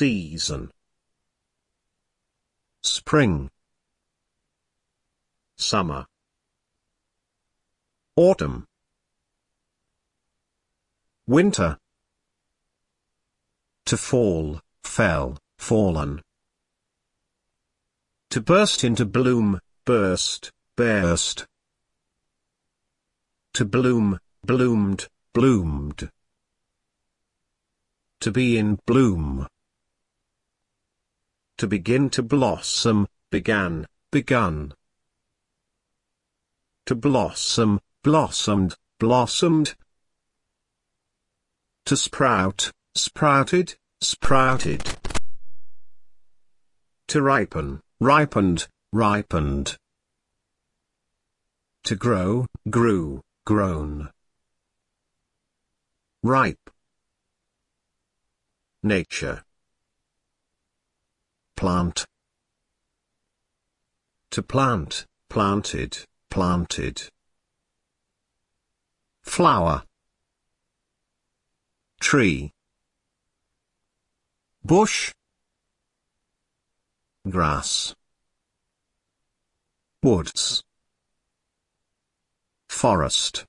season. Spring. Summer. Autumn. Winter. To fall, fell, fallen. To burst into bloom, burst, burst. To bloom, bloomed, bloomed. To be in bloom. To begin to blossom, began, begun. To blossom, blossomed, blossomed. To sprout, sprouted, sprouted. To ripen, ripened, ripened. To grow, grew, grown. Ripe. Nature. Plant. To plant, planted, planted. Flower. Tree. Bush. Grass. Woods. Forest.